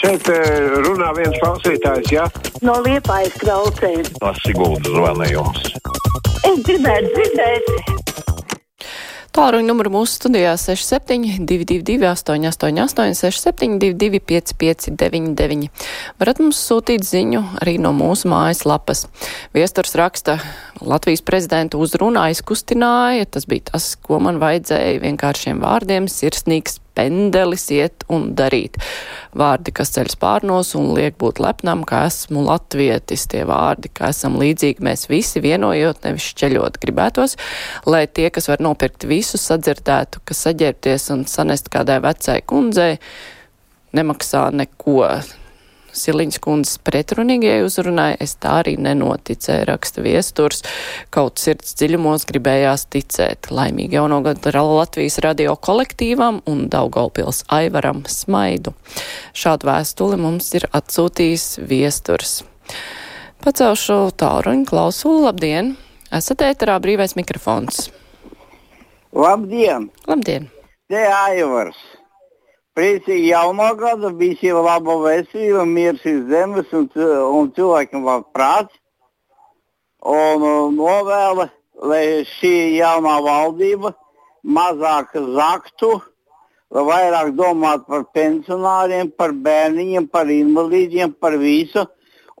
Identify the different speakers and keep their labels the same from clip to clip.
Speaker 1: Šeit eh, runā viens klausītājs, jā?
Speaker 2: No liepājas klausēm.
Speaker 3: No Sigūda zvanījums.
Speaker 2: Es gribētu dzirdēt.
Speaker 4: Tālruņa numuru mūsu studijā 6722, 888, 672, 559, varat mums sūtīt ziņu arī no mūsu mājaslapas. Viesturs raksta, Latvijas prezidentu uzrunā izkustināja, tas bija tas, ko man vajadzēja vienkāršiem vārdiem, sirsnīgs pendelis iet un darīt. Vārdi, kas ceļ spārnos un liek būt lepnam, ka esmu latvietis, tie vārdi, ka esam līdzīgi mēs visi vienojot, nevis šķeļot gribētos, lai tie, kas var nopirkt visu, sadzirdētu, ka saģērbties un sanest kādai vecai kundzei nemaksā neko. Siliņas kundzes pretrunīgajai uzrunai es tā arī nenoticēju, raksta viesturs. Kaut sirds dziļumos gribējās ticēt. Laimīgi jauno gadu Latvijas radio kolektīvam un Daugaupils Aivaram Smaidu. Šādu vēstuli mums ir atsūtījis viesturs. Pacelšu tāruņu klausulu. Labdien! Esat ēterā brīvais mikrofons.
Speaker 5: Labdien!
Speaker 4: Labdien!
Speaker 5: Te Aivars! Priecīgi jauno gadu, visiem labu veselību, miers iz zemes un, un cilvēkiem labi prāts. Un novēlu, lai šī jaunā valdība mazāk zaktu, lai vairāk domātu par pensionāriem, par bērniņiem, par invalīdiem, par visu.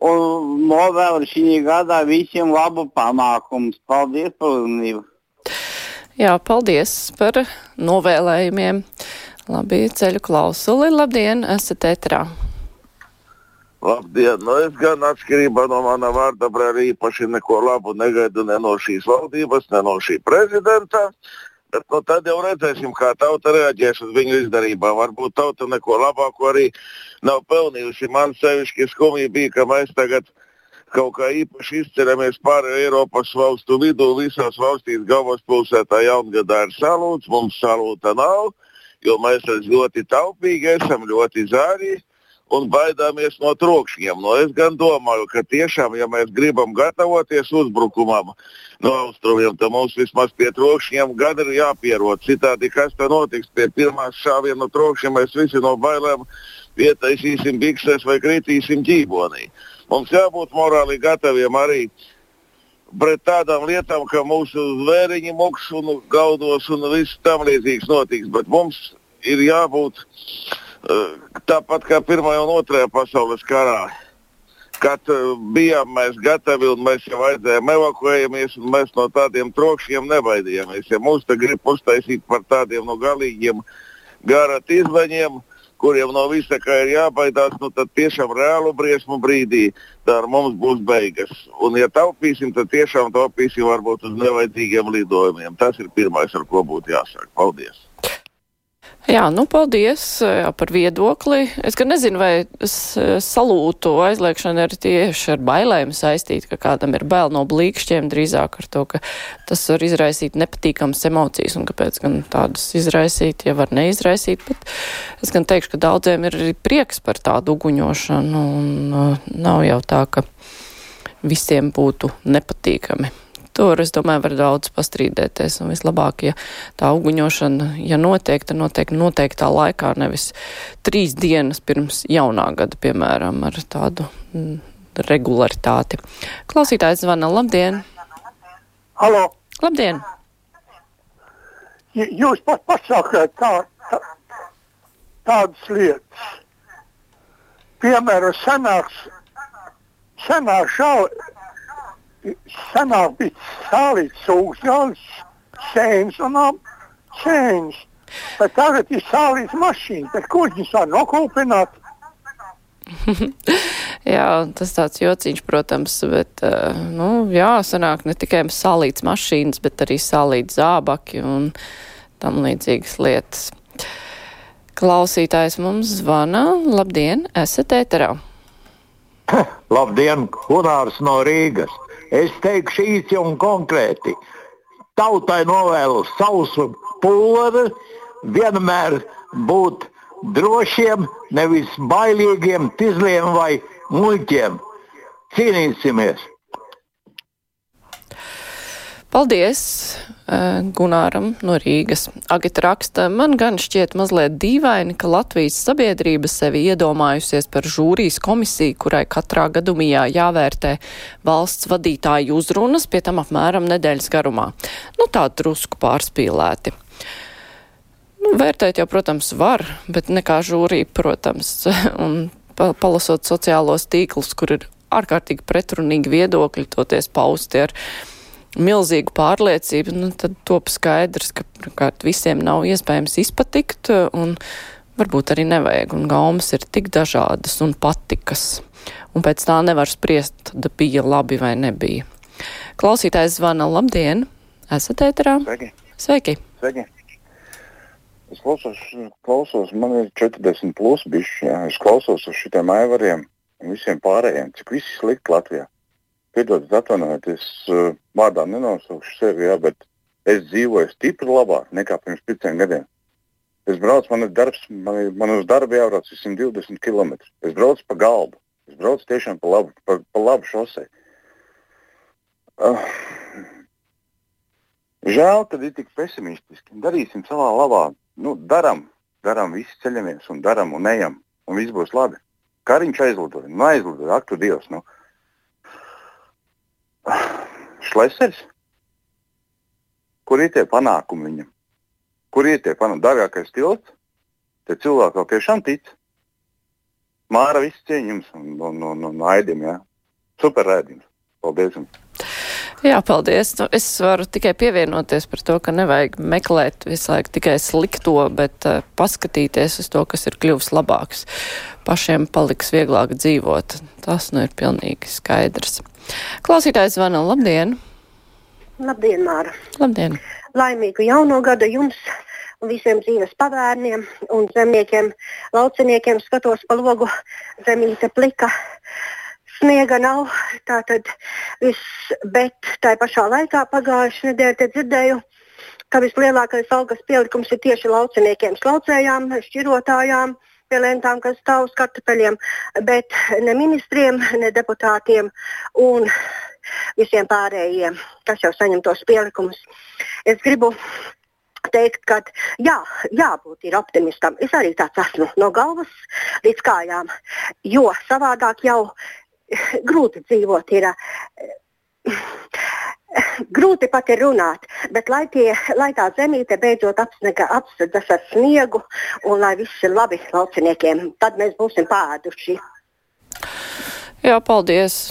Speaker 5: Un novēlu šī gadā visiem labu panākumu. Paldies par uzmanību!
Speaker 4: Jā, paldies par novēlējumiem. Labi, ceļu klausuli. Labdien, esat ētrā.
Speaker 6: Labdien! Nu, es gan atšķirībā no mana vārda brāļa īpaši neko labu negaidu ne no šīs valdības, ne no šī prezidenta. Bet nu, tad jau redzēsim, kā tauta reaģēs uz viņu izdarībām. Varbūt tauta neko labāku arī nav pelnījusi. Man sevišķi skumji bija, ka mēs tagad kaut kā īpaši izceramies pāri Eiropas valstu vidū. Visās valstīs galvaspilsētā jaungadā ir salūts, mums salūta nav jo mēs ļoti taupīgi esam, ļoti zārīgi un baidāmies no trokšņiem. No es gan domāju, ka tiešām, ja mēs gribam gatavoties uzbrukumam no austrumiem, tad mums vismaz pie trokšņiem gan ir jāpierod. Citādi, kas tad notiks pie pirmās šāviena no trokšņiem, mēs visi no bailēm pietaisīsim bikses vai kritīsim ģībonī. Mums jābūt morāli gataviem arī pret tādām lietām, ka mūsu zvēriņi muks un gaudos un viss tam līdzīgs notiks. Bet mums ir jābūt uh, tāpat kā Pirmajā un Otrajā pasaules karā. Kad uh, bijām mēs gatavi un mēs jau aizējām evakuējamies, un mēs no tādiem trokšņiem nebaidījāmies. Ja mūs te grib uztaisīt par tādiem no galīgiem gara izvaņiem, kuriem no visa kā ir jābaidās, nu tad tiešām reālu briesmu brīdī tā ar mums būs beigas. Un, ja taupīsim, tad tiešām taupīsim varbūt uz nevajadzīgiem lidojumiem. Tas ir pirmais, ar ko būtu jāsāk. Paldies!
Speaker 4: Jā, nu, paldies jā, par viedokli. Es gan nezinu, vai salūtu aizliekšana ir tieši ar bailēm saistīta, ka kādam ir bail no blīkšķiem, drīzāk ar to, ka tas var izraisīt nepatīkamas emocijas un kāpēc gan tādas izraisīt, ja var neizraisīt. Bet es gan teikšu, ka daudziem ir prieks par tādu uguņošanu un nav jau tā, ka visiem būtu nepatīkami. Tur, es domāju, var daudz pastrīdēties. Un vislabāk, ja tā uguņošana, ja notiek, tad notiek noteiktā laikā, nevis trīs dienas pirms jaunā gada, piemēram, ar tādu mm, regularitāti. Klausītājs zvana. Labdien!
Speaker 7: Halo!
Speaker 4: Labdien!
Speaker 7: J jūs pat pasakāt tā, tā, tādas lietas. Piemēram, senāks, senāk šau, senāk bija sālīts sūkņāls, sēns un sēns. Bet tagad ir sālīts mašīna, bet ko viņus var nokūpināt?
Speaker 4: jā, tas tāds jociņš, protams, bet, nu, jā, sanāk ne tikai sālīts mašīnas, bet arī sālīts zābaki un tam līdzīgas lietas. Klausītājs mums zvana. Labdien, esat ēterā.
Speaker 8: Labdien, Hunārs no Rīgas. Es teikšu īsi un konkrēti. Tautai novēlu sausu pulveri, vienmēr būt drošiem, nevis bailīgiem, tizliem vai muļķiem. Cīnīsimies!
Speaker 4: Paldies! Gunāram no Rīgas. Agita raksta, man gan šķiet mazliet dīvaini, ka Latvijas sabiedrība sevi iedomājusies par žūrijas komisiju, kurai katrā gadumijā jāvērtē valsts vadītāju uzrunas, pie tam apmēram nedēļas garumā. Nu, tā drusku pārspīlēti. Nu, vērtēt jau, protams, var, bet nekā žūrija, protams, un palasot sociālos tīklus, kur ir ārkārtīgi pretrunīgi viedokļi, toties pausti ar milzīgu pārliecību, nu, tad top skaidrs, ka pirmkārt visiem nav iespējams izpatikt, un varbūt arī nevajag, un gaumas ir tik dažādas un patikas, un pēc tā nevar spriest, tad bija labi vai nebija. Klausītājs zvana, labdien, esat ēterā?
Speaker 9: Sveiki!
Speaker 4: Sveiki!
Speaker 9: Sveiki. Es klausos, klausos, man ir 40 plus bišķi, jā. es klausos uz šitiem aivariem un visiem pārējiem, cik viss ir slikti Latvijā. Piedod, atvainojiet, es uh, vārdā nenosaukšu sevi, jā, bet es dzīvoju stipri labāk nekā pirms pieciem gadiem. Es braucu, man ir darbs, man, ir, man uz darbu jābrauc 120 km. Es braucu pa galdu, es braucu tiešām pa labu, pa, pa labu šosei. Uh, žēl, ka ir tik pesimistiski. Darīsim savā labā nu, darām, darām, visi ceļamies un darām un ejam, un viss būs labi. Kariņš aizlidoja, nu aizlidoja, ak, tu Dievs. Nu. Šlesers? Kur ir tie panākumi viņam? Kur ir tie panākumi? Dārgākais tilts? Te cilvēki vēl tiešām tic. Māra viss cieņums un, un, un, un aidiem, jā. Super rēdījums. Paldies jums!
Speaker 4: Jā, paldies. Nu, es varu tikai pievienoties par to, ka nevajag meklēt visu laiku tikai slikto, bet uh, paskatīties uz to, kas ir kļuvis labāks. Pašiem paliks vieglāk dzīvot. Tas nu ir pilnīgi skaidrs. Klausītājs zvana. Labdien!
Speaker 10: Labdien, Māra!
Speaker 4: Labdien!
Speaker 10: Laimīgu jauno gadu jums! visiem dzīves pavērniem un zemniekiem, lauciniekiem skatos pa logu zemīte plika Sniega nav, tātad viss, bet tā pašā laikā pagājušajā nedēļā dzirdēju, ka vislielākais algas pielikums ir tieši lauciniekiem, slaucējām, šķirotājām, pie lentām, kas stāv uz kartupeļiem, bet ne ministriem, ne deputātiem un visiem pārējiem, kas jau saņem tos pielikumus. Es gribu teikt, ka jā, jābūt optimistam. Es arī tāds esmu no galvas līdz kājām, jo savādāk jau grūti dzīvot. Ir, Grūti pat ir runāt, bet lai, tie, lai tā zemīte beidzot apsedzas ar sniegu un lai viss ir labi lauciniekiem, tad mēs būsim pāduši.
Speaker 4: Jā, paldies.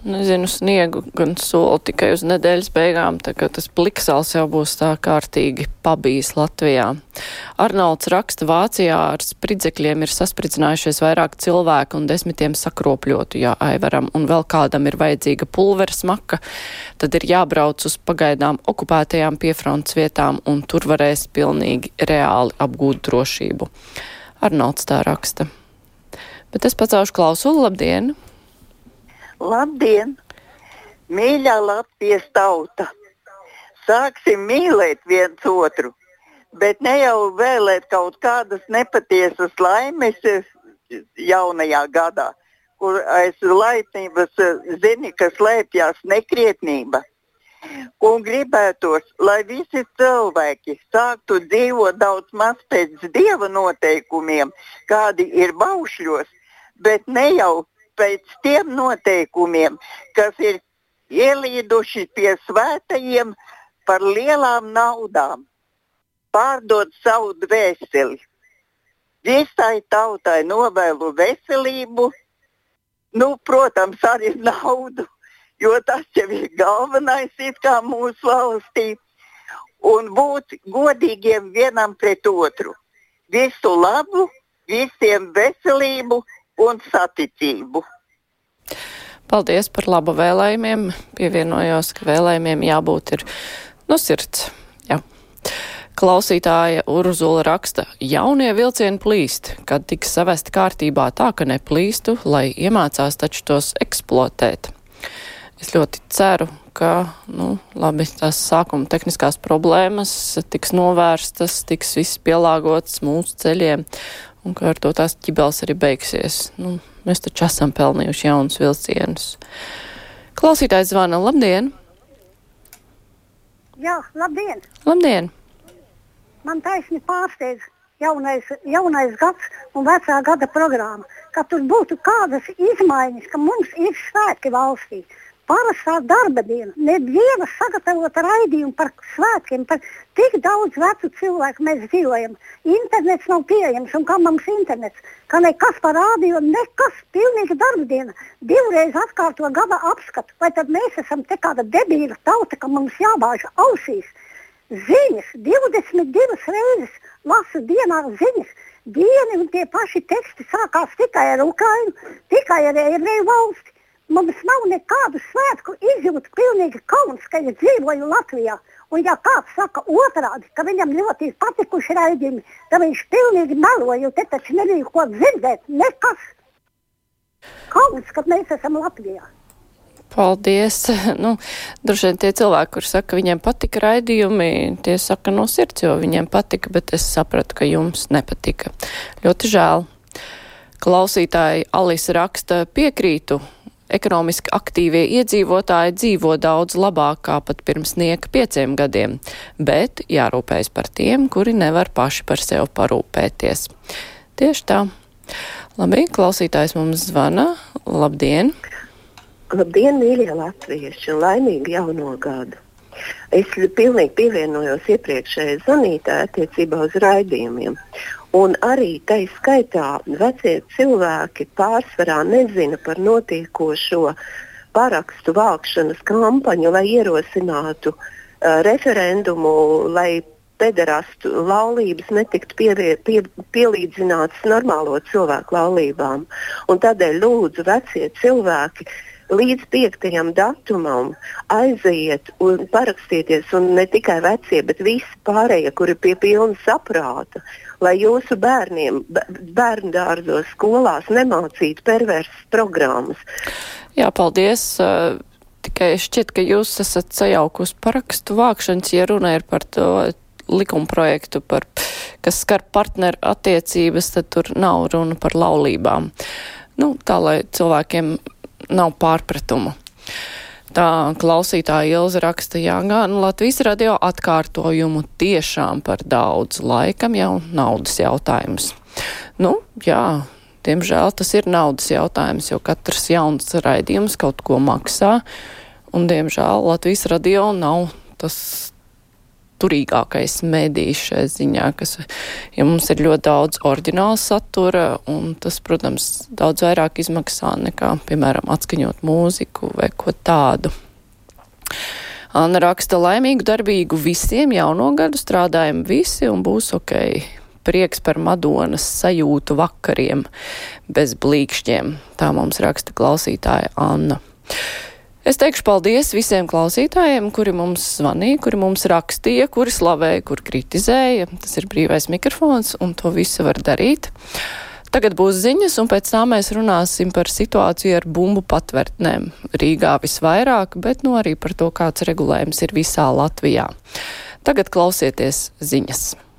Speaker 4: Nezinu, sniegu gan soli tikai uz nedēļas beigām, tā kā tas pliksals jau būs tā kārtīgi pabijis Latvijā. Arnolds raksta, Vācijā ar spridzekļiem ir saspridzinājušies vairāk cilvēku un desmitiem sakropļotu, ja aivaram, un vēl kādam ir vajadzīga pulveres maka, tad ir jābrauc uz pagaidām okupētajām piefrontes vietām, un tur varēs pilnīgi reāli apgūt drošību. Arnolds tā raksta. Bet es pacaušu klausulu, labdien!
Speaker 11: Labdien! Mīļā Latvijas tauta! Sāksim mīlēt viens otru, bet ne jau vēlēt kaut kādas nepatiesas laimes jaunajā gadā, kur aiz laipnības zini, ka slēpjas nekrietnība. Un gribētos, lai visi cilvēki sāktu dzīvot daudz maz pēc dieva noteikumiem, kādi ir baušļos, bet ne jau pēc tiem noteikumiem, kas ir ielīduši pie svētajiem par lielām naudām, pārdot savu dvēseli. Visai tautai novēlu veselību, nu, protams, arī naudu, jo tas jau ir galvenais mūsu valstī, un būt godīgiem vienam pret otru. Visu labu, visiem veselību, un saticību.
Speaker 4: Paldies par labu vēlējumiem. Pievienojos, ka vēlējumiem jābūt ir no sirds. Jā. Klausītāja Urzula raksta, jaunie vilcieni plīst, kad tiks savesti kārtībā tā, ka neplīstu, lai iemācās taču tos eksploatēt. Es ļoti ceru, ka, nu, labi, tās sākuma tehniskās problēmas tiks novērstas, tiks viss pielāgots mūsu ceļiem un ka ar to tās ķibels arī beigsies. Nu, mēs taču esam pelnījuši jaunus vilcienus. Klausītājs zvana, labdien!
Speaker 12: Jā, labdien!
Speaker 4: Labdien!
Speaker 12: Man taisni pārsteidz jaunais, jaunais gads un vecā gada programma, ka tur būtu kādas izmaiņas, ka mums ir svētki valstī. Parastā darba diena, neviena sagatavota raidījuma par svētkiem, par tik daudz vecu cilvēku mēs dzīvojam. Internets nav pieejams, un kā mums internets, ka nekas par rādio, nekas, pilnīgi darba diena. Divreiz atkārto gada apskatu, vai tad mēs esam te kāda debīla tauta, ka mums jābāž ausīs. Ziņas, 22 reizes lasu dienā ziņas. Vieni un tie paši teksti sākās tikai ar Ukrajinu, tikai ar ebreju valsti. Mums nav nekādu svētku izjūtu, pilnīgi kauns, ka es dzīvoju Latvijā. Un ja kāds saka otrādi, ka viņam ļoti ir patikuši raidījumi, tad viņš pilnīgi melo, jo te taču nebija ko dzirdēt, nekas. Kauns, ka mēs esam Latvijā.
Speaker 4: Paldies. Nu, droši vien tie cilvēki, kur saka, ka viņiem patika raidījumi, tie saka no sirds, jo viņiem patika, bet es sapratu, ka jums nepatika. Ļoti žēl. Klausītāji Alisa raksta piekrītu Ekonomiski aktīvie iedzīvotāji dzīvo daudz labāk kā pat pirms nieka pieciem gadiem, bet jārūpējas par tiem, kuri nevar paši par sevi parūpēties. Tieši tā. Labi, klausītājs mums zvana. Labdien!
Speaker 13: Labdien, mīļie latvieši, laimīgu jauno gadu! Es pilnīgi pievienojos iepriekšējai zvanītājai attiecībā uz raidījumiem. Un arī tai skaitā vecie cilvēki pārsvarā nezina par notiekošo parakstu vākšanas kampaņu, lai ierosinātu uh, referendumu, lai pederastu laulības netiktu pie, pie, pielīdzinātas normālo cilvēku laulībām. Un tādēļ lūdzu vecie cilvēki līdz 5. datumam aiziet un parakstieties, un ne tikai vecie, bet visi pārējie, kuri ir pie pilna saprāta, lai jūsu bērniem, bērnu dārzos, skolās nemācītu perversas programmas.
Speaker 4: Jā, paldies. Tikai šķiet, ka jūs esat sajaukus parakstu vākšanas, ja runa ir par to likuma projektu, par, kas skar partneru attiecības, tad tur nav runa par laulībām. Nu, tā, lai cilvēkiem nav pārpratumu. Tā klausītāja Ilza raksta, jā, gan Latvijas radio atkārtojumu tiešām par daudz laikam jau naudas jautājums. Nu, jā, diemžēl tas ir naudas jautājums, jo katrs jauns raidījums kaut ko maksā, un diemžēl Latvijas radio nav tas turīgākais medijs šai ziņā, kas, ja mums ir ļoti daudz oriģināla satura, un tas, protams, daudz vairāk izmaksā nekā, piemēram, atskaņot mūziku vai ko tādu. Anna raksta laimīgu darbīgu visiem jauno gadu strādājam visi un būs ok. Prieks par Madonas sajūtu vakariem bez blīkšķiem. Tā mums raksta klausītāja Anna. Es teikšu paldies visiem klausītājiem, kuri mums zvanīja, kuri mums rakstīja, kuri slavēja, kur kritizēja. Tas ir brīvais mikrofons, un to visu var darīt. Tagad būs ziņas, un pēc tam mēs runāsim par situāciju ar bumbu patvērtnēm. Rīgā visvairāk, bet nu arī par to, kāds regulējums ir visā Latvijā. Tagad klausieties ziņas.